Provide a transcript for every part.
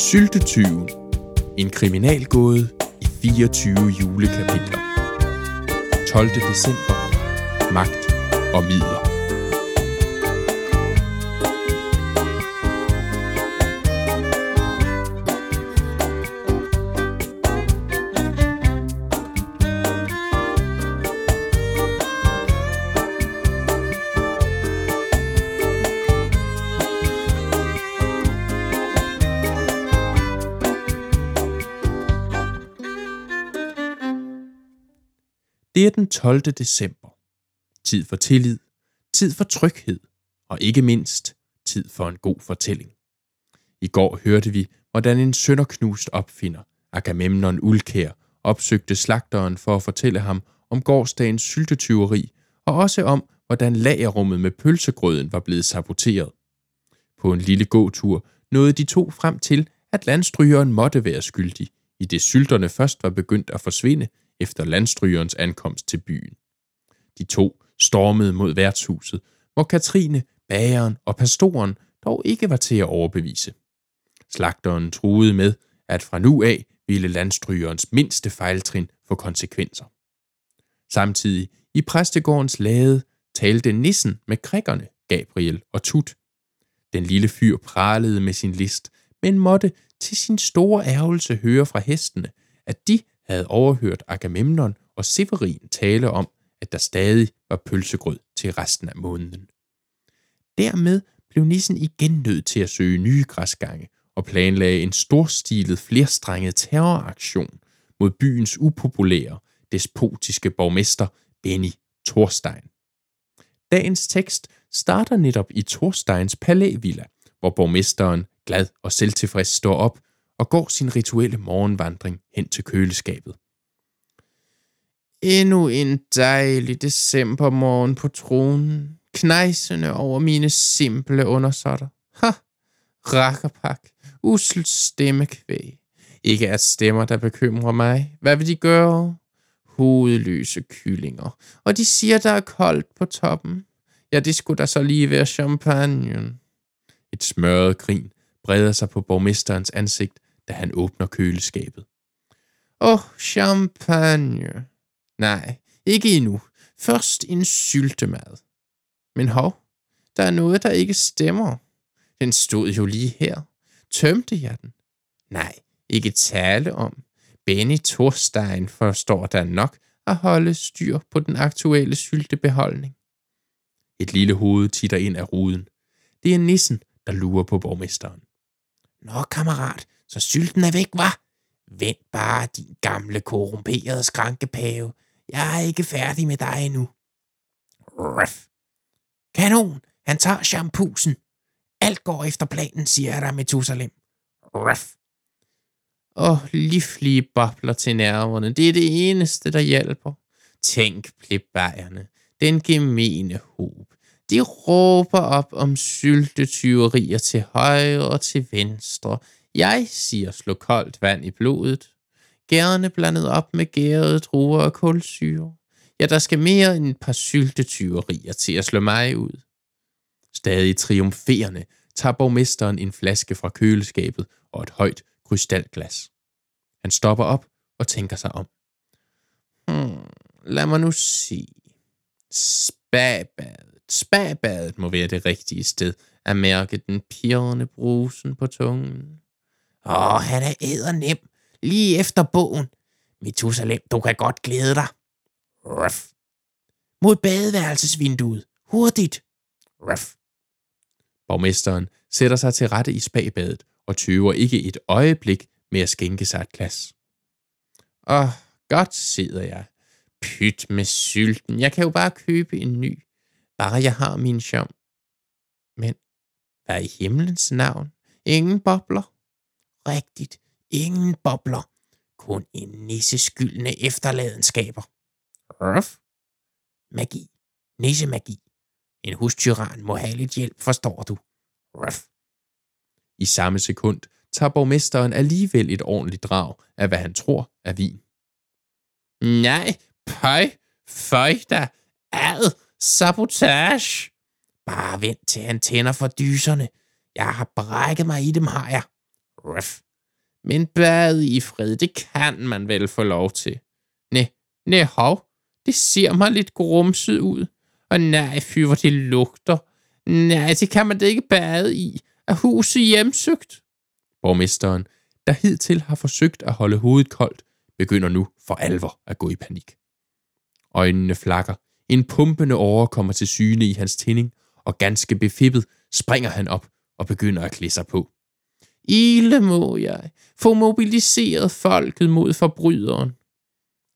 Syltetyven. En kriminalgåde i 24 julekapitler. 12. december. Magt og midler. Det er den 12. december. Tid for tillid, tid for tryghed, og ikke mindst tid for en god fortælling. I går hørte vi, hvordan en sønderknust opfinder, Agamemnon Ulkær, opsøgte slagteren for at fortælle ham om gårdsdagens syltetyveri, og også om, hvordan lagerrummet med pølsegrøden var blevet saboteret. På en lille gåtur nåede de to frem til, at landstrygeren måtte være skyldig, i det sylterne først var begyndt at forsvinde efter landstrygerens ankomst til byen. De to stormede mod værtshuset, hvor Katrine, bageren og pastoren dog ikke var til at overbevise. Slagteren truede med, at fra nu af ville landstrygerens mindste fejltrin få konsekvenser. Samtidig i præstegårdens lade talte nissen med krikkerne, Gabriel og Tut. Den lille fyr pralede med sin list, men måtte til sin store ærgelse høre fra hestene, at de havde overhørt Agamemnon og Severin tale om, at der stadig var pølsegrød til resten af måneden. Dermed blev nissen igen nødt til at søge nye græsgange og planlagde en storstilet flerstrenget terroraktion mod byens upopulære, despotiske borgmester Benny Thorstein. Dagens tekst starter netop i Thorsteins palævilla, hvor borgmesteren glad og selvtilfreds står op og går sin rituelle morgenvandring hen til køleskabet. Endnu en dejlig decembermorgen på tronen, knejsende over mine simple undersåtter. Ha! Rakkerpak, usselt stemmekvæg. Ikke er stemmer, der bekymrer mig. Hvad vil de gøre? Hovedløse kyllinger. Og de siger, der er koldt på toppen. Ja, det skulle da så lige være champagne. Et smørret grin breder sig på borgmesterens ansigt, da han åbner køleskabet. Åh, oh, champagne. Nej, ikke endnu. Først en syltemad. Men hov, der er noget, der ikke stemmer. Den stod jo lige her. Tømte jeg den? Nej, ikke tale om. Benny Thorstein forstår da nok at holde styr på den aktuelle syltebeholdning. Et lille hoved titter ind af ruden. Det er nissen, der lurer på borgmesteren. Nå, kammerat, så sylten er væk, var? Vent bare, din gamle korrumperede skrankepave. Jeg er ikke færdig med dig endnu. Ruff. Kanon, han tager shampoosen. Alt går efter planen, siger jeg dig, Methusalem. Ruff. Åh, livlige bobler til nerverne. Det er det eneste, der hjælper. Tænk, plebejerne. Den gemene hob. De råber op om syltetyverier til højre og til venstre. Jeg siger slå koldt vand i blodet. Gerne blandet op med gærede druer og kulsyre. Ja, der skal mere end et par syltetyverier til at slå mig ud. Stadig triumferende tager borgmesteren en flaske fra køleskabet og et højt krystalglas. Han stopper op og tænker sig om. Hmm, lad mig nu se. Spabadet. Spabadet må være det rigtige sted at mærke den pirrende brusen på tungen. Åh, han er æder nem. Lige efter bogen. Methusalem, du kan godt glæde dig. Ruff. Mod badeværelsesvinduet. Hurtigt. Ruff. Borgmesteren sætter sig til rette i spagbadet og tøver ikke et øjeblik med at skænke sig et glas. Åh, godt sidder jeg. Pyt med sylten. Jeg kan jo bare købe en ny. Bare jeg har min sjom. Men hvad i himlens navn? Ingen bobler? Rigtigt, ingen bobler. Kun en nisseskyldne efterladenskaber. Ruff. Magi. Nissemagi. En hustyran må have lidt hjælp, forstår du. Ruff. I samme sekund tager borgmesteren alligevel et ordentligt drag af, hvad han tror er vin. Nej, pøj, føj da, ad, sabotage. Bare vent til han tænder for dyserne. Jeg har brækket mig i dem, har jeg. Ruff. Men bad i fred, det kan man vel få lov til. Næ, næ, hov, det ser mig lidt grumset ud. Og nej, fy, hvor det lugter. Nej, det kan man da ikke bade i. Er huset hjemsøgt? Borgmesteren, der hidtil har forsøgt at holde hovedet koldt, begynder nu for alvor at gå i panik. Øjnene flakker. En pumpende åre kommer til syne i hans tænding, og ganske befippet springer han op og begynder at klæde sig på. Ile må jeg få mobiliseret folket mod forbryderen.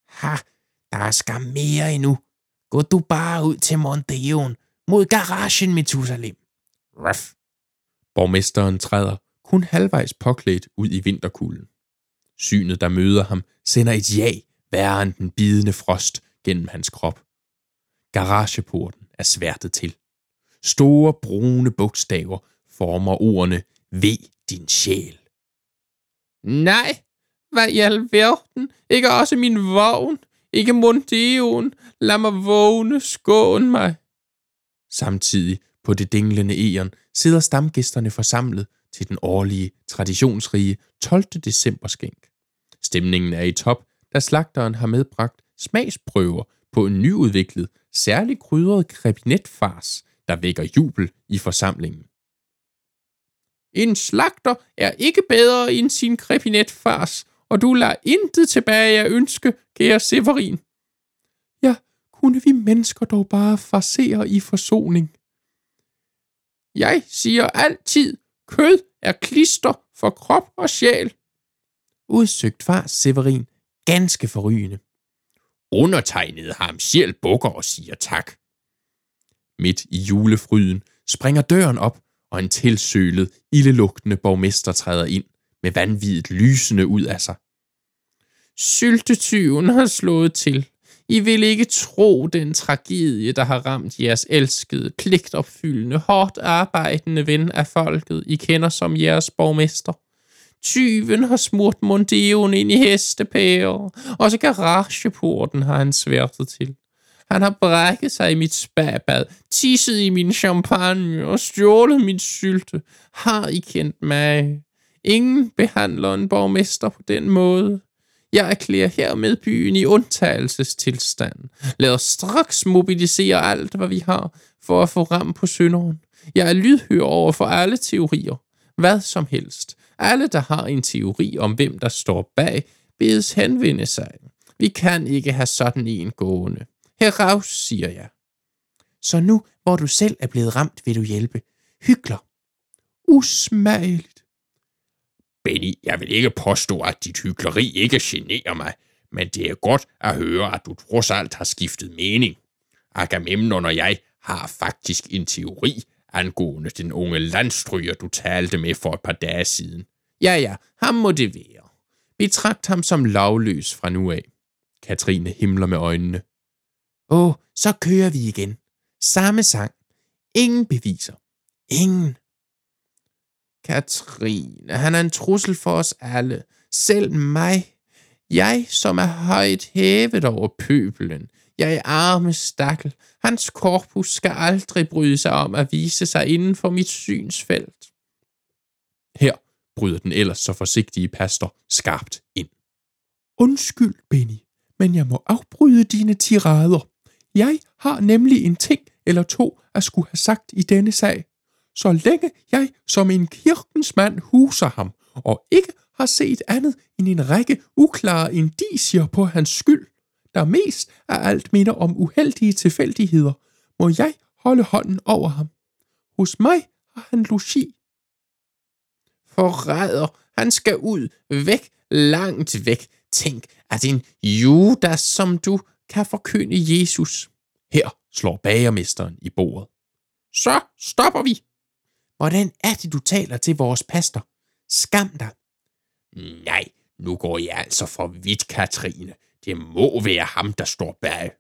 Ha, der er skam mere endnu. Gå du bare ud til Mondeon mod garagen, Methusalem. Ruff. Borgmesteren træder kun halvvejs påklædt ud i vinterkulden. Synet, der møder ham, sender et ja værre end den bidende frost gennem hans krop. Garageporten er sværtet til. Store brune bogstaver former ordene V din sjæl. Nej, hvad i alverden? Ikke også min vogn? Ikke Mondeoen? Lad mig vågne, skån mig. Samtidig på det dinglende egen sidder stamgæsterne forsamlet til den årlige, traditionsrige 12. december skænk. Stemningen er i top, da slagteren har medbragt smagsprøver på en nyudviklet, særligt krydret krebinetfars, der vækker jubel i forsamlingen. En slagter er ikke bedre end sin krebinetfars, og du lader intet tilbage at ønske, kære Severin. Ja, kunne vi mennesker dog bare farsere i forsoning. Jeg siger altid, kød er klister for krop og sjæl. Udsøgt far Severin, ganske forrygende. Undertegnet ham sjæl bukker og siger tak. Midt i julefryden springer døren op, og en tilsølet, ildelugtende borgmester træder ind med vanvittigt lysende ud af sig. Syltetyven har slået til. I vil ikke tro den tragedie, der har ramt jeres elskede, pligtopfyldende, hårdt arbejdende ven af folket, I kender som jeres borgmester. Tyven har smurt Mondeon ind i hestepærer, og så garageporten har han sværtet til. Han har brækket sig i mit spabad, tisset i min champagne og stjålet min sylte. Har I kendt mig? Ingen behandler en borgmester på den måde. Jeg erklærer hermed byen i undtagelsestilstand. Lad os straks mobilisere alt, hvad vi har, for at få ram på synderen. Jeg er lydhør over for alle teorier. Hvad som helst. Alle, der har en teori om, hvem der står bag, bedes henvende sig. Vi kan ikke have sådan en gående. Heraus, siger jeg. Så nu, hvor du selv er blevet ramt, vil du hjælpe. Hygler. Usmageligt. Benny, jeg vil ikke påstå, at dit hykleri ikke generer mig, men det er godt at høre, at du trods alt har skiftet mening. Agamemnon og jeg har faktisk en teori angående den unge landstryger, du talte med for et par dage siden. Ja, ja, ham må det være. Betragt ham som lavløs fra nu af. Katrine himler med øjnene. Åh, så kører vi igen. Samme sang. Ingen beviser. Ingen. Katrine, han er en trussel for os alle. Selv mig. Jeg, som er højt hævet over pøbelen. Jeg er arme stakkel. Hans korpus skal aldrig bryde sig om at vise sig inden for mit synsfelt. Her bryder den ellers så forsigtige pastor skarpt ind. Undskyld, Benny, men jeg må afbryde dine tirader. Jeg har nemlig en ting eller to at skulle have sagt i denne sag. Så længe jeg som en kirkens mand huser ham, og ikke har set andet end en række uklare indicier på hans skyld, der mest af alt minder om uheldige tilfældigheder, må jeg holde hånden over ham. Hos mig har han logi. Forræder, han skal ud, væk, langt væk. Tænk, at en Judas som du kan forkynde Jesus. Her slår bagermesteren i bordet. Så stopper vi. Hvordan er det, du taler til vores pastor? Skam dig. Nej, nu går jeg altså for vidt, Katrine. Det må være ham, der står bag.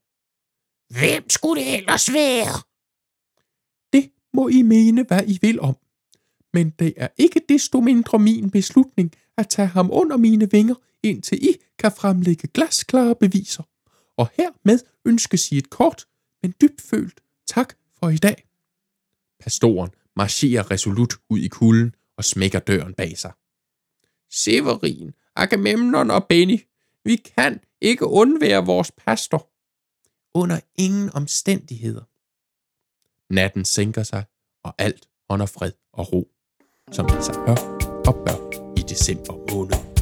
Hvem skulle det ellers være? Det må I mene, hvad I vil om. Men det er ikke desto mindre min beslutning at tage ham under mine vinger, indtil I kan fremlægge glasklare beviser. Og hermed ønskes I et kort, men dybfølt tak for i dag. Pastoren marcherer resolut ud i kulden og smækker døren bag sig. Severin, Agamemnon og Benny. Vi kan ikke undvære vores pastor. Under ingen omstændigheder. Natten sænker sig, og alt under fred og ro, som det sig hør og bør i december måned.